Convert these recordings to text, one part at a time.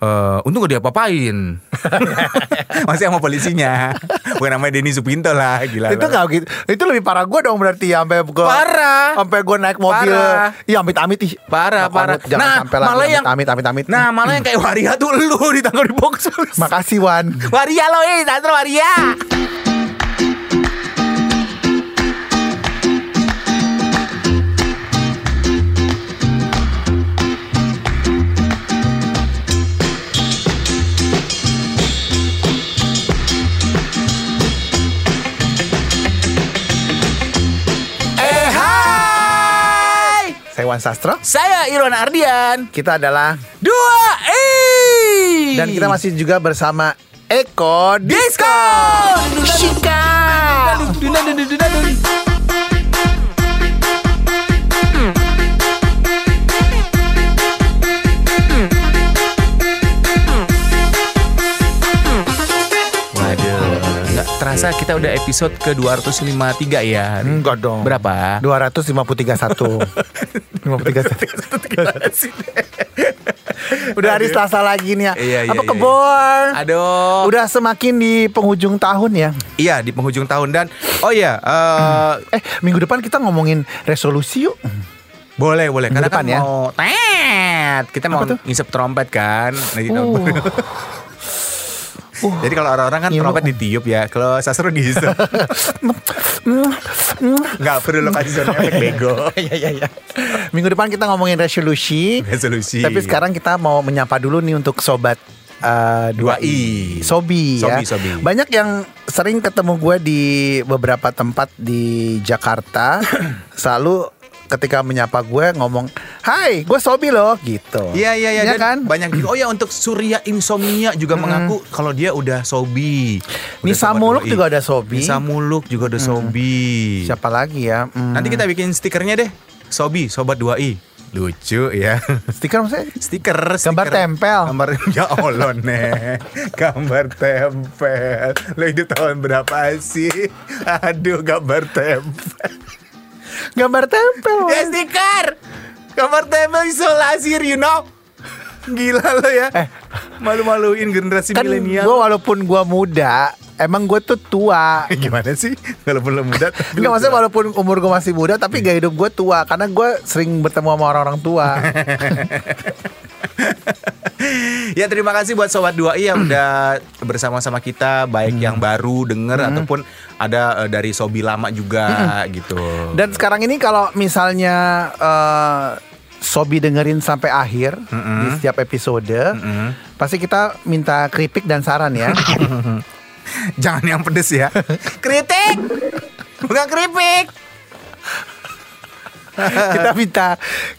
eh untung gak diapa-apain. Masih sama polisinya. Bukan namanya Denny Supinto lah, gila. itu lah. nggak gitu. Itu lebih parah gue dong berarti sampai gue Parah. sampai gue naik mobil. Parah. Iya amit-amit ih. Parah, Nah, parah. Jangan Nah, sampai lah malah yang- amit amit amit. Nah, malah yang kayak Waria tuh lu ditangkap di box. Makasih Wan. Waria lo, eh, Sandro Waria. Hai. Saya Wan Sastro. Saya Irwan Ardian. Kita adalah Dua eh. dan kita masih juga bersama Eko Disco. Shika. Terasa kita udah episode ke 253 ya. Enggak dong. Berapa? 253 satu. 531. Udah hari Selasa lagi nih ya. Iya, iya, Apa iya, kebor? Aduh. Udah semakin di penghujung tahun ya. Iya di penghujung tahun dan oh iya eh, Eh, minggu depan kita ngomongin resolusi yuk. boleh boleh Minggu karena kan depan ya. mau tet kita mau Apa tuh? ngisep trompet kan. Di- Uh. Jadi kalau orang-orang kan Iya, trompet ditiup ya, kalau sasro dihisap. Nggak perlu lo kasih sound effect bego. Iya iya iya. Minggu depan kita ngomongin resolusi. Resolusi. Tapi sekarang kita mau menyapa dulu nih untuk sobat uh, 2i. Sobi, ya. Sobi, Sobi. Banyak yang sering ketemu gue di beberapa tempat di Jakarta. selalu ketika menyapa gue ngomong, "Hai, gue Sobi loh." gitu. Iya iya iya dan kan? banyak juga. Oh ya untuk Surya Insomnia juga mengaku kalau dia udah sobi. Udah Nisa Muluk 2i. juga ada Sobi. Nisa Muluk juga udah sobi. Siapa lagi ya? Hmm. Nanti kita bikin stikernya deh. Sobi, sobat 2i. Lucu ya. stiker maksudnya Stiker, Gambar stiker. tempel. Gambar ya Allah nih. Gambar tempel. Lo itu tahun berapa sih? Aduh, gambar tempel. Gambar tempel. Ya stiker. Gambar tempel isolasi, you know. Gila lo ya. Eh. Malu-maluin generasi kan gue milenial. walaupun gue muda, emang gue tuh tua. Gimana sih? Walaupun lo muda lo maksudnya walaupun umur gue masih muda tapi gaya hidup gue tua karena gue sering bertemu sama orang-orang tua. Ya terima kasih buat Sobat 2i yang udah bersama-sama kita Baik Hmm. yang baru denger Ataupun ada eh, dari Sobi lama juga gitu Dan sekarang ini kalau misalnya eh, Sobi dengerin sampai akhir di setiap episode, pasti kita minta kritik dan saran ya. Jangan yang pedes ya. Kritik! Bukan keripik kita minta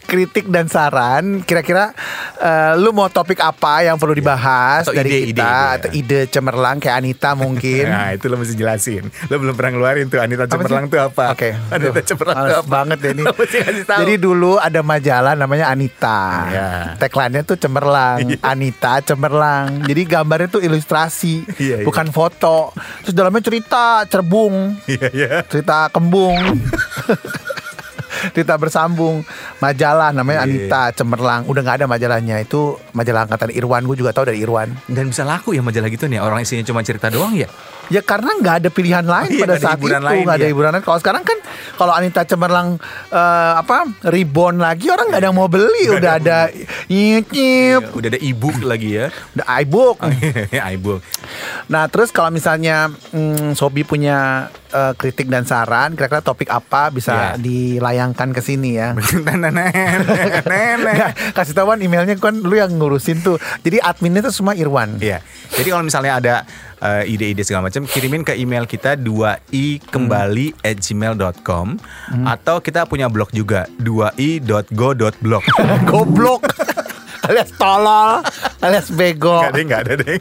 kritik dan saran. Kira-kira eh, lu mau topik apa yang perlu dibahas Atau dari ide, kita ide, ide. atau ide cemerlang kayak Anita mungkin. Nah itu lo mesti jelasin Lo belum pernah ngeluarin tuh Anita Cemerlang tuh apa Oke. Anita Tuh, Cemerlang tuh apa banget deh ini. Jadi dulu ada majalah namanya Anita. Iya. Tagline-nya tuh cemerlang. Iya. Anita cemerlang. Jadi gambarnya tuh ilustrasi, Iya, iya. bukan foto. Terus dalamnya cerita cerbung, Iya iya cerita kembung. cerita bersambung. Majalah namanya Iya. Anita Cemerlang. Udah nggak ada majalahnya. Itu majalah angkatan Irwan. Gue juga tahu dari Irwan. Dan bisa laku ya majalah gitu nih. Orang isinya cuma cerita doang ya? Ya karena nggak ada pilihan lain iya, pada saat itu. lain, nggak ada ya. hiburan lain. Kalau sekarang kan kalau Anita Cemerlang eh, apa reborn lagi orang nggak ada yang mau beli. Nggak udah ada ada nyip nyip. Udah ada e-book lagi ya. Udah iBook. e-book. Nah terus kalau misalnya mm, Sobi punya eh, kritik dan saran kira-kira topik apa bisa Iya. dilayangkan ke sini ya. Nenek kasih tahuan emailnya kan lu yang ngurusin tuh. Jadi adminnya tuh semua Irwan. Iya. Jadi kalau misalnya ada eh, ide-ide segala macam, kirimin ke email kita 2i kembali at gmail.com atau kita punya blog juga 2i.go.blog. Goblok. alias tolol, alias bego. Gak ada, gak ada deh.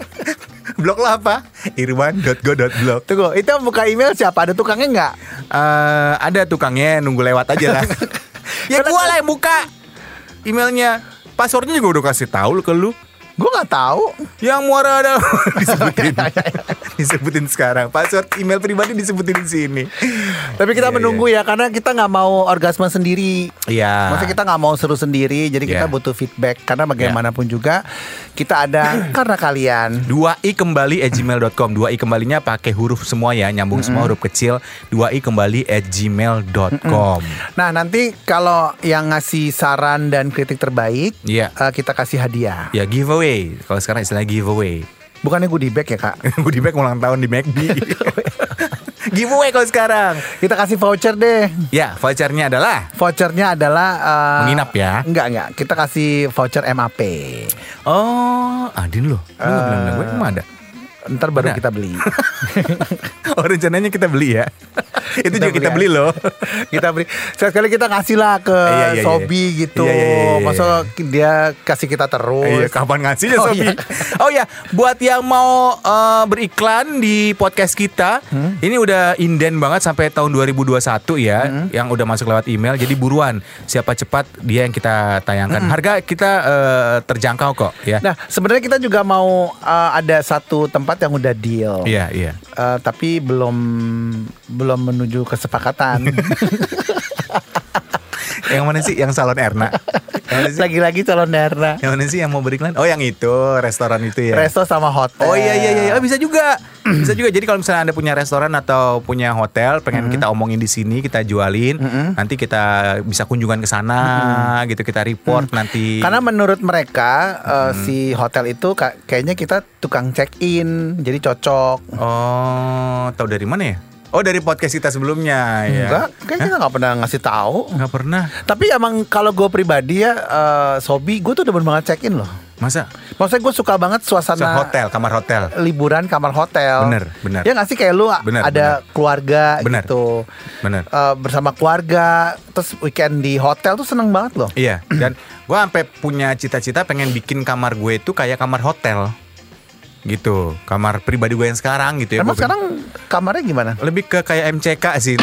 Blog lo apa? irwan.go.blog. Tunggu, itu buka email siapa? Ada tukangnya nggak? Eh, ada tukangnya nunggu lewat aja lah. ya gua lah yang buka emailnya. Passwordnya juga udah kasih tahu ke lu. Gue nggak tahu. Yang muara ada disebutin. disebutin sekarang. Password email pribadi disebutin di sini. Tapi kita Iya, menunggu ya karena kita nggak mau orgasme sendiri. Iya. Maksudnya kita nggak mau seru sendiri, jadi kita Iya. butuh feedback karena bagaimanapun juga kita ada karena kalian. 2i kembali at gmail.com 2i kembalinya pakai huruf semua ya nyambung semua huruf kecil 2i kembali at gmail.com Nah nanti kalau yang ngasih saran dan kritik terbaik, Iya. eh, kita kasih hadiah. ya giveaway kalau sekarang istilahnya giveaway Bukannya goodie bag ya kak? goodie bag ulang tahun di McD giveaway kalau sekarang Kita kasih voucher deh. ya vouchernya adalah Vouchernya adalah eh, Menginap ya? Enggak enggak. Kita kasih voucher MAP. oh Adin loh lu nggak bilang gue emang ada Ntar baru Ada. kita beli. oh rencananya kita beli ya itu juga kita beli beli loh kita beli. Sekali kita kasih lah ke Iya, iya, iya. Sobi gitu. Iya, iya, iya, iya. Masa dia kasih kita terus. Iya, kapan ngasihnya Oh, Sobi? iya. Oh ya, buat yang mau eh, beriklan di podcast kita, Hmm? ini udah inden banget sampai tahun 2021 ya, Hmm? yang udah masuk lewat email. Jadi buruan, siapa cepat dia yang kita tayangkan. Harga kita eh, terjangkau kok ya. Hmm. Nah, sebenarnya kita juga mau uh, ada satu tempat yang udah deal. Iya, iya. Uh, tapi belum belum menuju kesepakatan. Yang mana sih? Yang salon Erna. Lagi-lagi calon daerah. Yang mana sih yang mau beriklan? Oh, yang itu, restoran itu ya. Resto sama hotel. Oh iya iya iya, Oh, bisa juga. bisa juga. Jadi kalau misalnya Anda punya restoran atau punya hotel, pengen kita omongin di sini, kita jualin, nanti kita bisa kunjungan ke sana gitu, kita report nanti. Karena menurut mereka uh, si hotel itu ka- kayaknya kita tukang check in, jadi cocok. Oh, tahu dari mana ya? Oh, dari podcast kita sebelumnya ya. Enggak, kayaknya kita nggak pernah ngasih tahu. Nggak pernah. Tapi emang kalau gue pribadi ya, uh, Sobi, gue tuh demen banget check in loh. Masa? Maksudnya gue suka banget So, suasana hotel, kamar hotel. liburan kamar hotel. Bener, bener. Ya nggak sih kayak lu Bener, ada keluarga Bener. gitu. Bener. Eh, bersama keluarga, terus weekend di hotel tuh seneng banget loh. Iya, dan gua sampai punya cita-cita pengen bikin kamar gue itu kayak kamar hotel. Gitu, kamar pribadi gue yang sekarang gitu ya. Emang sekarang kamarnya gimana? lebih ke kayak MCK sih.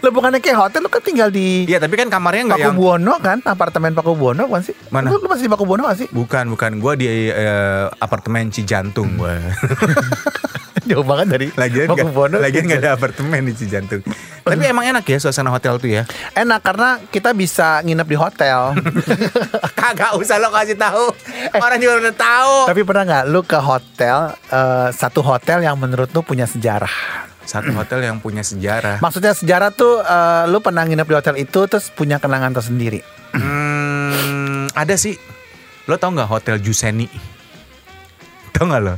Lo bukannya kayak hotel, lo kan tinggal di Iya, tapi kan kamarnya nggak yang Pakubuwono kan, apartemen Pakubuwono bukan sih? Mana? Lu, lu masih di Pakubuwono gak sih? bukan bukan gua di eh, apartemen Cijantung gua. Jauh banget dari lagian Pakubuwono. nggak lagian nggak ada apartemen di Cijantung. tapi emang enak ya suasana hotel tuh ya. Enak karena kita bisa nginep di hotel. Kagak usah lo kasih tahu. Orang juga udah tahu. Tapi pernah nggak lu ke hotel eh, satu hotel yang menurut lu punya sejarah? Satu hotel yang punya sejarah. Maksudnya sejarah tuh eh, lu pernah nginep di hotel itu terus punya kenangan tersendiri. Hmm, ada sih. Lo tau nggak hotel Juseni? Tau nggak lo?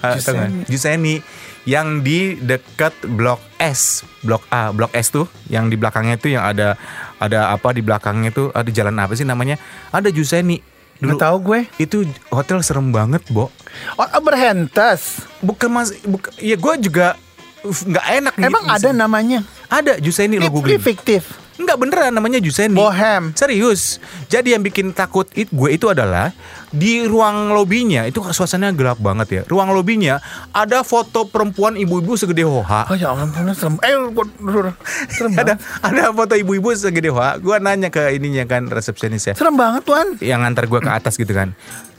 Ah, tau nggak? Juseni yang di dekat Blok S, Blok A, Blok S tuh, yang di belakangnya itu yang ada ada apa di belakangnya tuh ada jalan apa sih namanya? Ada Juseni. Dulu Nggak tahu gue. itu hotel serem banget, Bo. Oh, berhentes. Bukan mas, bukan, ya gue juga uf, nggak enak nih. Emang ada namanya? Ada Juseni lo Ini googling. fiktif. Enggak beneran namanya Juseni. Bohem. Serius. Jadi yang bikin takut it, gue itu adalah di ruang lobinya itu suasananya gelap banget ya. Ruang lobinya ada foto perempuan ibu-ibu segede hoha. Oh ya ampun serem. Eh serem Ada ada foto ibu-ibu segede hoha. Gue nanya ke ininya kan resepsionisnya Serem banget tuan. yang ngantar gue ke atas gitu kan.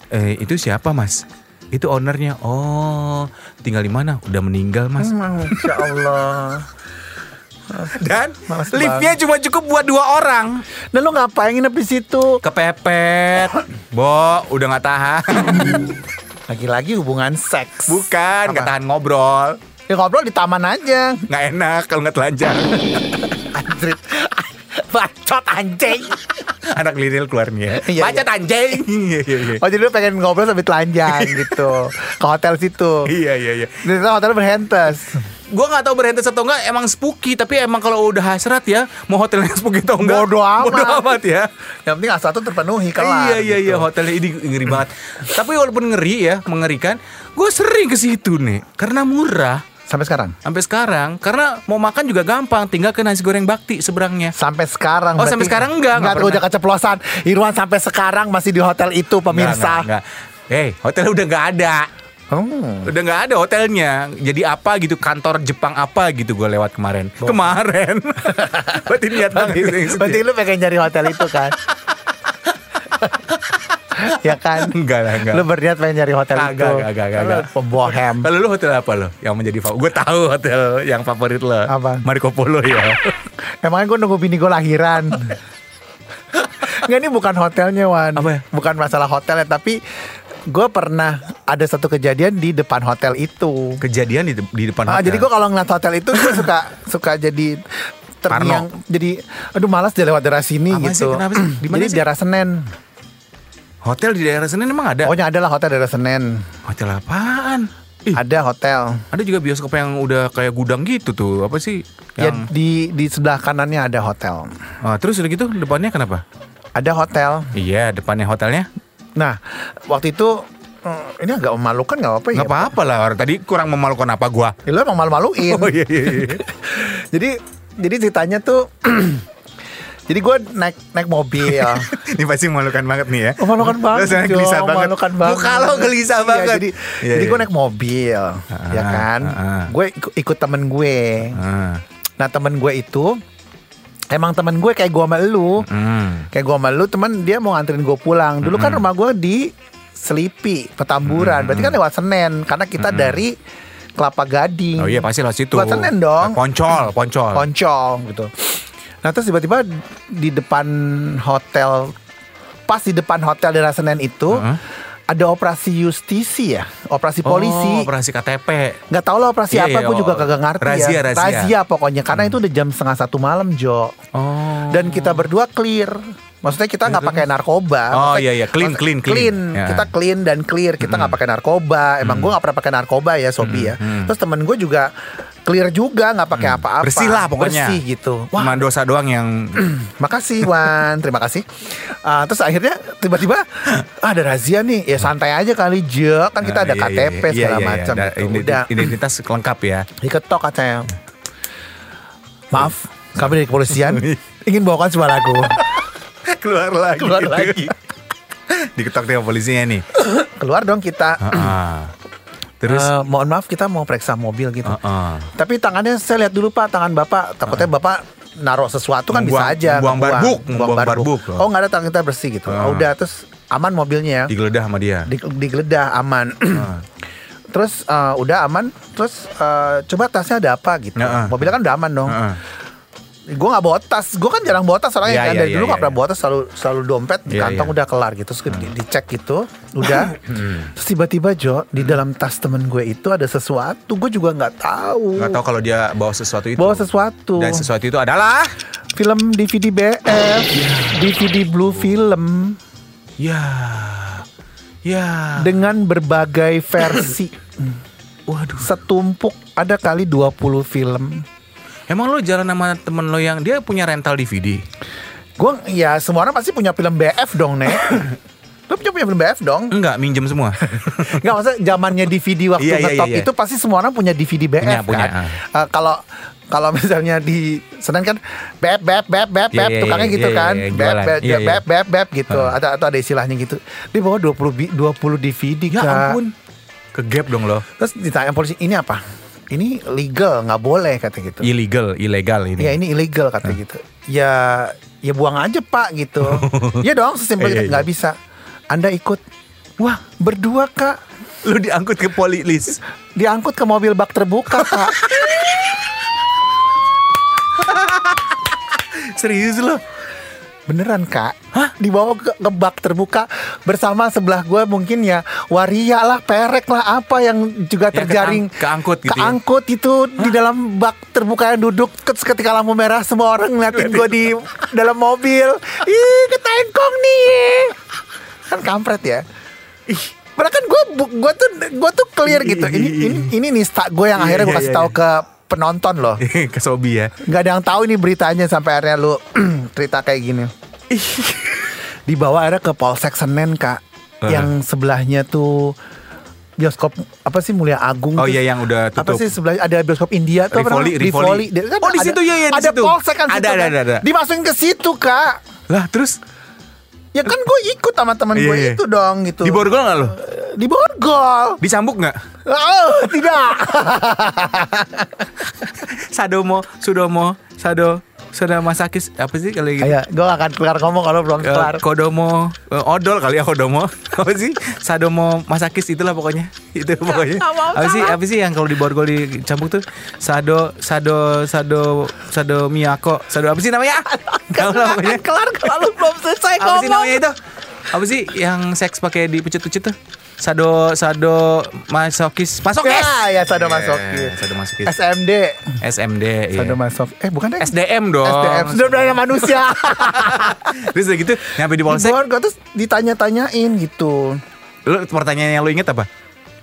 Eh itu siapa mas? Itu ownernya. Oh tinggal di mana? Udah meninggal mas. Masya Allah. Dan Males liftnya cuma cukup buat dua orang. Dan lu ngapain nginep di situ? Kepepet. Bo udah nggak tahan. Lagi-lagi hubungan seks. Bukan, nggak tahan ngobrol. Ya ngobrol di taman aja. Nggak enak kalau nggak telanjang. Anjrit. Bacot anjing. Anak liril keluarnya. Iya, Baca anjing. Iya, iya, iya. Oh jadi lu pengen ngobrol sambil telanjang gitu. Ke hotel situ. Iya, iya, iya. Di hotel berhentes. Gue nggak tahu berhenti atau enggak emang spooky tapi emang kalau udah hasrat ya mau hotelnya spooky atau enggak Bodo amat. bodo amat ya Yang penting asal tuh terpenuhi kelar. iya iya iya gitu. hotelnya ini ngeri banget tapi walaupun ngeri ya mengerikan gue sering ke situ nih karena murah Sampai sekarang. sampai sekarang karena mau makan juga gampang tinggal ke nasi goreng bakti seberangnya Sampai sekarang. Oh, sampai sekarang enggak, enggak Enggak udah pernah. keceplosan. Irwan sampai sekarang masih di hotel itu pemirsa. Enggak, enggak, enggak. Eh, hotel udah nggak ada. Hmm. Udah nggak ada hotelnya. Jadi apa gitu kantor Jepang apa gitu gue lewat kemarin. Kemarin. Berarti niat banget Berarti lu pengen nyari hotel itu kan? ya kan? Enggak lah, enggak. Lu berniat pengen nyari hotel Kagak, itu. kagak, kagak, Lu kagak. Pembohem. Kalau lu hotel apa lo yang menjadi favorit? Gue tahu hotel yang favorit lo. Apa? Marco Polo ya. Emangnya gue nunggu bini gue lahiran. Nggak ini bukan hotelnya Wan. Apa ya? Bukan masalah hotelnya tapi gue pernah ada satu kejadian di depan hotel itu. Kejadian di, di depan Ah, hotel. jadi gue kalau ngeliat hotel itu gue suka suka jadi terngiang jadi aduh malas dia lewat daerah sini Apa sih? gitu. Kenapa sih? Di mana jadi sih? daerah Senen. hotel di daerah Senen emang ada? Pokoknya adalah hotel daerah Senen. Hotel apaan? Ih, Ada hotel. ada juga bioskop yang udah kayak gudang gitu tuh. Apa sih? Ya Yang di di sebelah kanannya ada hotel. Ah, terus udah gitu depannya kenapa? Ada hotel. Iya, depannya hotelnya. Nah, waktu itu eh, ini agak memalukan nggak apa-apa ya? Nggak apa-apa lah. Tadi kurang memalukan apa gua? Ya, lu emang malu-maluin. Oh iya iya. iya. jadi jadi ceritanya tuh jadi gue naik naik mobil. Ini pasti memalukan banget nih ya. Memalukan banget. Dong, gelisah banget. Memalukan banget. Muka lo gelisah Iya, banget. Jadi, Iya, jadi iya. gue naik mobil, ya kan. ah, ah. Gue ikut, ikut temen gue. Ah, Nah temen gue itu emang temen gue kayak gue sama lu. hmm. Kayak gue sama lu temen dia mau nganterin gue pulang. Dulu kan rumah gue di Selipi, Petamburan. Berarti kan lewat Senen. Karena kita dari Kelapa Gading. Oh iya pasti lo situ. Lewat Senen dong. Poncol, poncol. Poncol gitu. Nah terus tiba-tiba di depan hotel, pas di depan hotel daerah Senen itu Heeh. Ada operasi justisi ya, operasi polisi. Oh, operasi KTP. Nggak tahu lah operasi Iya, apa, iya, gue juga oh. kagak ngerti Razia, ya. razia. pokoknya, karena itu udah jam setengah satu malam Jo. Oh. Dan kita berdua clear. Maksudnya kita nggak pakai narkoba. Oh, Maksudnya- iya, iya. Clean, clean, clean. Ya. Kita clean dan clear. Kita nggak pakai narkoba. Emang gue nggak pernah pakai narkoba ya, Sobi ya. Terus temen gue juga clear juga, nggak pakai apa-apa. Bersih lah pokoknya. Bersih gitu. Wah, Cuma dosa doang yang Makasih Wan, terima kasih. Ah, terus akhirnya tiba-tiba ah, ada razia nih, ya santai aja kali Jo, kan kita ada Iya, iya, KTP iya, segala iya, iya. macam. Ada gitu. Udah Identitas lengkap ya. diketok katanya. Maaf, kami dari kepolisian ingin bawakan suaraku. Keluar lagi. Keluar lagi. Diketok dengan polisinya nih. Keluar dong kita. Ah. Terus Eh, mohon maaf kita mau periksa mobil gitu. Ah, ah. Tapi tangannya saya lihat dulu Pak, tangan Bapak. Takutnya Bapak naruh sesuatu kan bisa Membuang- aja. membuang ngebuang. barbuk, membuang barbuk. Oh nggak ada tangan kita bersih gitu. Ah. Oh, udah terus aman mobilnya ya. digeledah sama dia. Di, digeledah aman. Ah. terus eh, udah aman. Terus eh, coba tasnya ada apa gitu. Ah, ah. Mobilnya kan udah aman dong. Ah, ah. Gue nggak bawa tas. Gue kan jarang bawa tas soalnya Iya, kan iya, dari iya, dulu nggak iya, pernah bawa tas. Selalu selalu dompet di Iya, kantong iya. udah kelar gitu. Terus di- dicek gitu. Udah. terus tiba-tiba Jo di dalam tas temen gue itu ada sesuatu. Gue juga nggak tahu. Nggak tahu kalau dia bawa sesuatu itu. Bawa sesuatu. Dan sesuatu itu adalah Film DVD BF, DVD Blue Film ya ya dengan berbagai versi. waduh Setumpuk ada kali 20 film. Emang lo jalan sama temen lo yang dia punya rental DVD Gue ya semua orang pasti punya film BF dong, Nek. Lu punya punya film BF dong? enggak minjem semua Enggak maksudnya zamannya DVD waktu Iya, iya, ngetop iya, iya. itu pasti semua orang punya DVD BF Punya, kan. punya, Eh, Kalau kalau misalnya di Senen kan beb beb beb beb Iya, beb iya, tukangnya gitu kan. Beb Iya, iya. beb beb beb gitu. Ada atau ada istilahnya gitu. Dia bawa 20 bi- 20 DVD ya Kak. ampun ke gap dong lo Terus ditanya polisi, "Ini apa?" Ini legal, nggak boleh kata gitu. illegal ilegal ini Ya ini ilegal kata gitu. Ya ya buang aja Pak gitu. ya dong sesimpel Iya, itu iya, nggak bisa. Anda ikut. Wah berdua kak lo diangkut ke polilis diangkut ke mobil bak terbuka kak. serius lo Beneran kak? Hah? Dibawa ke, ke bak terbuka bersama sebelah gue mungkin ya waria lah, perek lah, apa yang juga Ya, terjaring keang- keangkut gitu ya? keangkut itu di dalam bak terbuka yang duduk ketika lampu merah semua orang ngeliatin gue di dalam mobil. Ih, ketengkong nih. Kan kampret ya. Ih, Padahal kan gue gue tuh gue tuh clear gitu. Ini ini ini nista gue yang Iya, akhirnya gue iya, kasih iya, tahu ke penonton loh. ke Sobi ya nggak ada yang tahu ini beritanya sampai akhirnya lu cerita kayak gini. Dibawa akhirnya ke Polsek Senen kak, Uh. yang sebelahnya tuh bioskop apa sih Mulia Agung? Oh iya, yang udah Apa tutup. sih sebelahnya ada bioskop India tuh apa Rivoli, namanya? Rivoli. Dia kan Oh, di situ, iya, iya, di Ada situ. Polsek kan Ada, situ ada, kan. ada, ada. Dimasukin ke situ kak. lah terus Ya kan gue ikut sama teman Iya, gue iya. itu dong gitu. di borgol nggak lo Di borgol. dicambuk nggak Oh tidak. sadomo sudomo sado Soda masakis apa sih kalau gitu? Ayo, gue akan kelar ngomong kalau belum Eh, kelar. kodomo eh, odol kali ya kodomo. Apa sih? Sadomo masakis itulah pokoknya. Itu pokoknya. apa sih apa sih yang kalau di borgol dicampur tuh? Sado sado sado sado miyako. Sado apa sih namanya? Pokoknya kelar kalau belum selesai apa sih ngomong. namanya itu? Apa sih yang seks pakai dipecut-pecut tuh sado sado masokis masokis Ya, ya Eh, sadomasokis. sadomasokis SMD. SMD iya. Sadomasokis. Eh bukan deh. SDM dong SDM. Sudah daya manusia. terus gitu nyampe di polsek Gue terus ditanya-tanyain gitu. lu pertanyaan yang lu inget apa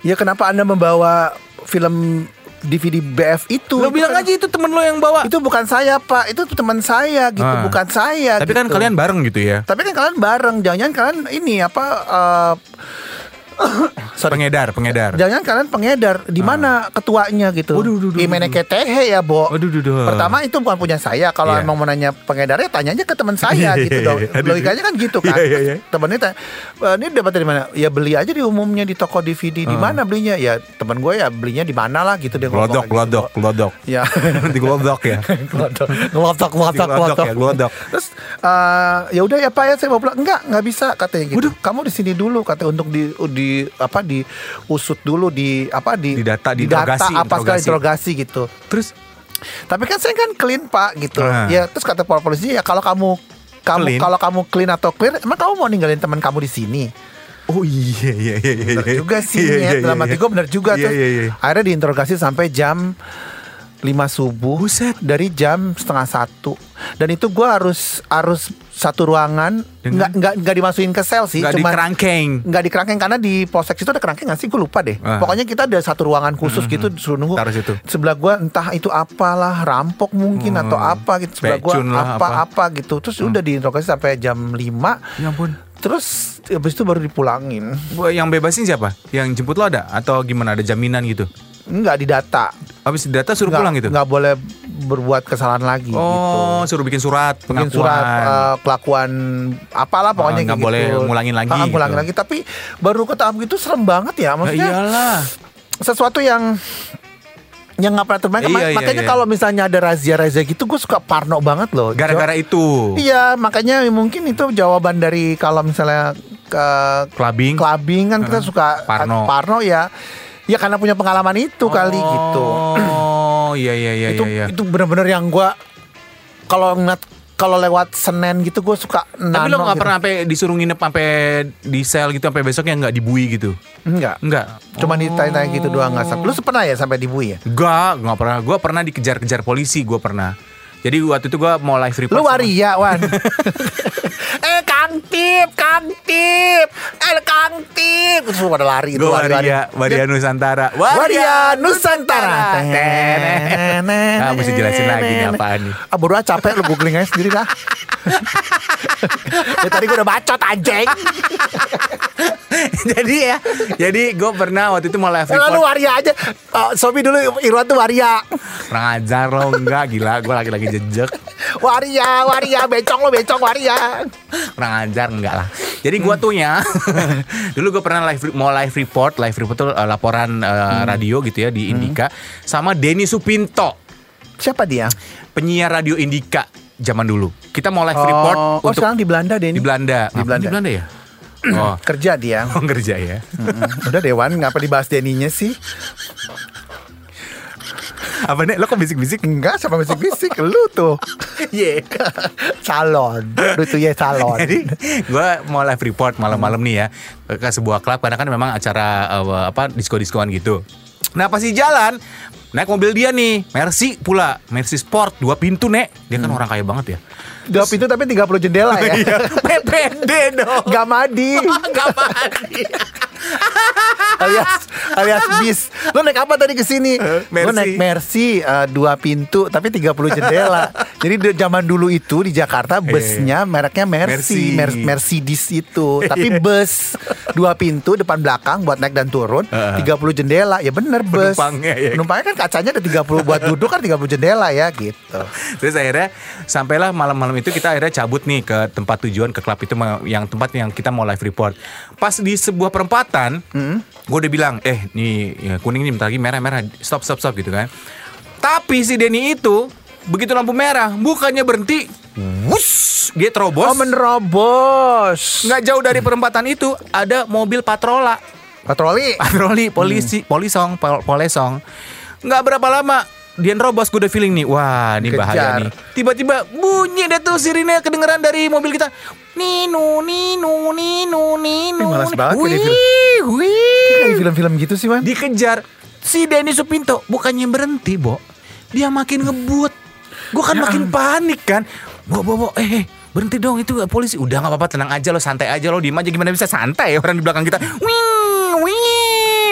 Ya kenapa anda membawa film DVD BF itu? Lo bilang kan- aja itu temen lo yang bawa. Itu bukan saya pak, itu teman saya gitu, Ah. bukan saya. Tapi kan gitu. kalian bareng gitu ya. Tapi kan kalian bareng, jangan-jangan kalian ini apa? sorry. Pengedar, pengedar. Jangan kalian pengedar di mana ketuanya gitu. Ah. Waduh, duh, duh, Gimana ketehe ya, Bo. Waduh, duh, duh. Pertama itu bukan punya saya. Kalau Iya. emang mau nanya pengedarnya tanya aja ke teman saya Iya, gitu iya, dong. iya. Logikanya kan gitu kan. Iya, iya, iya. Temennya tanya, "Eh, ini dapat dari mana? Ya beli aja di umumnya di toko DVD. Di Ah. mana belinya? Ya teman gue ya belinya di mana lah gitu dia Glodok, kayak gitu, glodok, glodok. Ya. Di glodok ya. Glodok, glodok, glodok, glodok ya, glodok. Terus eh, ya udah ya Pak ya saya mau pulang. Enggak, nggak bisa katanya gitu. Kamu di sini dulu katanya untuk di di apa diusut dulu di apa di Didata, di diinterogasi, apa segala interogasi. interogasi gitu. Terus Tapi kan saya kan clean Pak gitu. Ah. Ya terus kata polisi ya kalau kamu kamu Clean? kalau kamu clean atau clear emang kamu mau ninggalin teman kamu di sini? Oh iya iya iya iya. Bener juga sih Iya, iya, Dalam iya, hati iya. gue bener juga Iya, Terus iya, iya. Akhirnya diinterogasi sampai jam 5 subuh Buset. Dari jam setengah satu Dan itu gue harus Harus satu ruangan nggak, nggak, nggak dimasukin ke sel sih Nggak di kerangkeng. Nggak di kerangkeng Karena di polsek itu ada kerangkeng nggak sih Gue lupa deh Ah. Pokoknya kita ada satu ruangan khusus gitu Suruh nunggu Taruh situ. Sebelah gue entah itu apalah Rampok mungkin atau apa gitu Sebelah gue apa. apa-apa gitu Terus udah diinterogasi sampai jam 5 Ya ampun. Terus habis itu baru dipulangin Yang bebasin siapa? Yang jemput lo ada? Atau gimana? Ada jaminan gitu? Enggak didata Habis data suruh nggak, pulang gitu? nggak boleh berbuat kesalahan lagi Oh, suruh bikin surat gitu. Bikin pengakuan. surat eh, kelakuan apalah pokoknya Ah, nggak kayak boleh gitu. ngulangin lagi Ah, ngulangin gitu. lagi tapi baru ke tahap gitu serem banget ya Ya maksudnya iyalah. sesuatu yang yang nggak pernah terbayangkan Iya, iya, makanya iya. kalau misalnya ada razia-razia gitu gue suka parno banget loh Gara-gara itu. Iya, makanya mungkin itu jawaban dari kalau misalnya ke Clubbing. clubbing kan kita Heeh. suka Parno. Parno ya. Ya karena punya pengalaman itu kali gitu. Oh, iya iya iya itu iya. iya. itu bener-bener yang gua kalau ngeliat kalau lewat Senen gitu gue suka Tapi nano lo gak gitu. pernah sampai disuruh nginep sampai di sel gitu sampai besoknya nggak dibui gitu? Enggak. Enggak. Cuma ditanya-tanya gitu doang nggak. Lu pernah ya sampai dibui ya? Enggak, nggak pernah. Gue pernah dikejar-kejar polisi, gue pernah. Jadi waktu itu gue mau live report. Lu waria, Wan. eh Kang Tip, Kang Tip, eh Kang Tip. Terus pada lari itu lari-lari. waria, waria Nusantara. Waria Nusantara. Ah, mesti jelasin lagi nih apaan nih. Ah ah, capek lu googling aja sendiri dah. ya, tadi gue udah bacot anjing. jadi ya, jadi gue pernah waktu itu mau live Eh, Lalu report. waria aja. Oh, Sobi dulu Irwan tuh waria. Kurang ajar lo enggak gila, gue lagi-lagi jejek. Waria, waria, bencong lo bencong waria. Kurang ajar enggak lah. Jadi gue tuh ya, dulu gue pernah live mau live report, live report tuh uh, laporan uh, radio gitu ya di Indika sama Denny Supinto. Siapa dia? penyiar radio Indika zaman dulu. Kita mau live report oh, untuk sekarang di Belanda deh di Belanda. Di Belanda. Di Belanda ya? Oh, Kerja dia. oh kerja ya. Udah Dewan, ngapa dibahas Deninya sih? Apa nih? Lo kok bisik-bisik? Enggak, sama bisik-bisik lu tuh. Iya. Salon. Lu tuh ya salon. Jadi gue mau live report malam-malam nih ya ke sebuah klub karena kan memang acara uh, apa disko-diskoan gitu. Nah pas di jalan naik mobil dia nih Mercy pula Mercy Sport dua pintu nek dia kan orang kaya banget ya Dua pintu tapi 30 jendela ya. PPD dong Gak madi. Gak mandi alias alias bis. Lu naik apa tadi ke sini? Lu Mercy. naik Mercy eh, dua pintu tapi 30 jendela. Jadi di zaman dulu itu di Jakarta busnya mereknya Mercy, Mercy. Mer- Mercedes itu. Tapi bus dua pintu depan belakang buat naik dan turun, Heeh. 30 jendela. Ya bener bus. Penumpangnya ya. Penumpangnya kan kacanya ada 30 buat duduk kan 30 jendela ya gitu. Terus akhirnya sampailah malam-malam itu kita akhirnya cabut nih ke tempat tujuan ke klub itu yang tempat yang kita mau live report. Pas di sebuah perempatan, gue udah bilang, eh nih ya, kuning nih bentar lagi merah merah, stop stop stop gitu kan. Tapi si Denny itu begitu lampu merah, bukannya berhenti, wus, dia terobos. Oh menerobos. Nggak jauh dari perempatan itu ada mobil patrola, Patroli. patroli polisi, polisong, pol- polesong. Nggak berapa lama dia nerobos gue udah feeling nih, wah ini bahaya Kejar. nih. Tiba-tiba bunyi deh tuh sirine kedengeran dari mobil kita. Ninu, ninu, ninu, ninu. Ih, malas banget wih, wih. Film-film gitu sih man. Dikejar si Denny Supinto bukannya berhenti, Bo. Dia makin ngebut. Gue kan Ya makin panik kan. Bo, bo, bo, eh, eh, berhenti dong itu polisi. Udah nggak apa-apa, tenang aja lo, santai aja lo, diem aja gimana bisa santai orang di belakang kita. Wing, wing,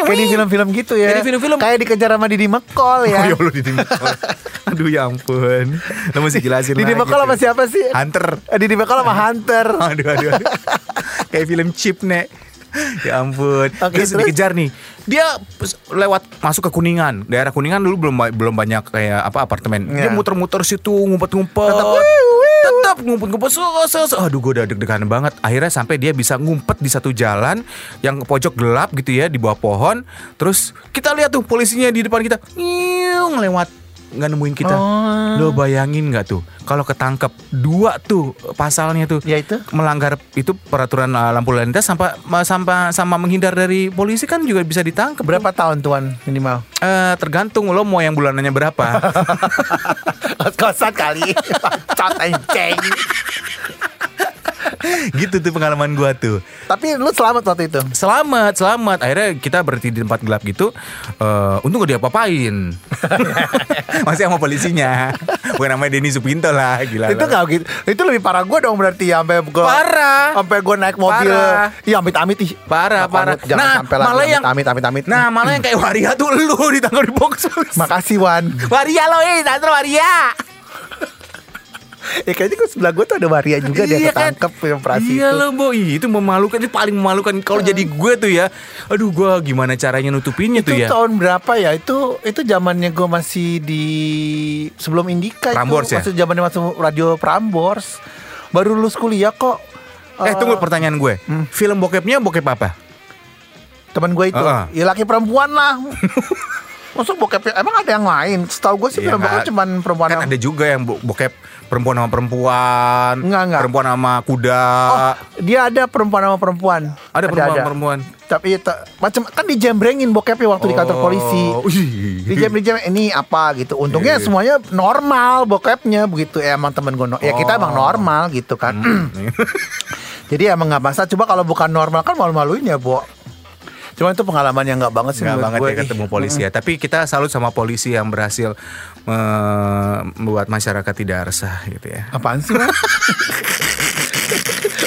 Kayak di film-film gitu ya. Kayak di film-film. Kayak dikejar sama Didi Mekol ya. Oh ya Allah Didi Mekol. Aduh ya ampun. Lo mesti jelasin Didi lagi Mekol sama siapa sih? Hunter. Eh, Didi Mekol sama Hunter. Aduh aduh. aduh. Kayak film chip nek. Ya ampun. Oke, terus, terus? dikejar nih. Dia lewat masuk ke Kuningan. Daerah Kuningan dulu belum belum banyak kayak apa apartemen. Dia Ya. muter-muter situ, ngumpet-ngumpet. Tetap, ngumpet-ngumpet. So, so, so. Aduh gue udah deg-degan banget. Akhirnya sampai dia bisa ngumpet di satu jalan yang pojok gelap gitu ya di bawah pohon. Terus kita lihat tuh polisinya di depan kita. Lewat nggak nemuin kita. Oh. Lo bayangin nggak tuh kalau ketangkep dua tuh pasalnya tuh Ya itu. melanggar itu peraturan uh, lampu lalu lintas sampai sama sama menghindar dari polisi kan juga bisa ditangkap. Berapa tahun tuan minimal? Eh, tergantung lo mau yang bulanannya berapa. Kos-kosan kali. Cot enceng. gitu tuh pengalaman gua tuh. Tapi lu selamat waktu itu. Selamat, selamat. Akhirnya kita berhenti di tempat gelap gitu. Eh, untung gak diapa-apain. Masih sama polisinya. Bukan namanya Denny Supinto lah, gila. itu gak gitu. Itu lebih parah gue dong berarti sampai gue Parah. Sampai gue naik mobil. Parah. Iya amit-amit ih. Parah, parah. Jangan nah, sampai malah yang amit amit amit. Nah, malah yang kayak waria tuh lu ditangkap di box. Makasih Wan. waria lo, eh, tante waria. Ya kayaknya gue sebelah gue tuh ada Maria juga dia Iya kan? ketangkep yang operasi Iya itu. lo boy Itu memalukan Itu paling memalukan Kalau jadi gue tuh ya Aduh gue gimana caranya nutupinnya Itu tuh ya tahun berapa ya? Itu itu zamannya gue masih di sebelum Indika Prambors itu ya? masih zamannya masuk radio Prambors. Baru lulus kuliah kok. Eh Eh, tunggu pertanyaan gue Hmm. Film bokepnya bokep apa? teman gue itu, Ah. ya laki perempuan lah. Masuk bokep emang ada yang lain? Setahu gue sih Iya, film bokep nggak. cuman perempuan Kan yang ada juga yang bo- bokep Perempuan sama perempuan Enggak, enggak. Perempuan sama kuda Oh, dia ada perempuan sama perempuan. Ada perempuan-perempuan Tapi ta- macam kan dijembrengin bokepnya waktu di kantor polisi. Oh, ih. Dijem dijem ini apa gitu. Untungnya Iya, semuanya normal bokepnya begitu. Ya emang temen gue no- ya kita Oh. emang normal gitu kan. Hmm. Jadi emang nggak masalah. Coba kalau bukan normal kan malu-maluin ya, Bo. Cuma itu pengalaman yang nggak banget sih Nggak menurut banget gue. ya ketemu polisi ya Tapi kita salut sama polisi yang berhasil eh, Membuat masyarakat tidak resah gitu ya Apaan sih?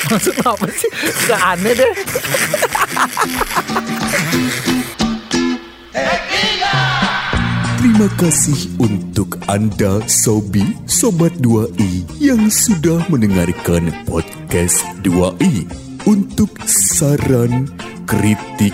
Maksud apa sih? Gak aneh deh. Terima kasih untuk Anda Sobi Sobat 2i yang sudah mendengarkan podcast 2i. Untuk saran, kritik,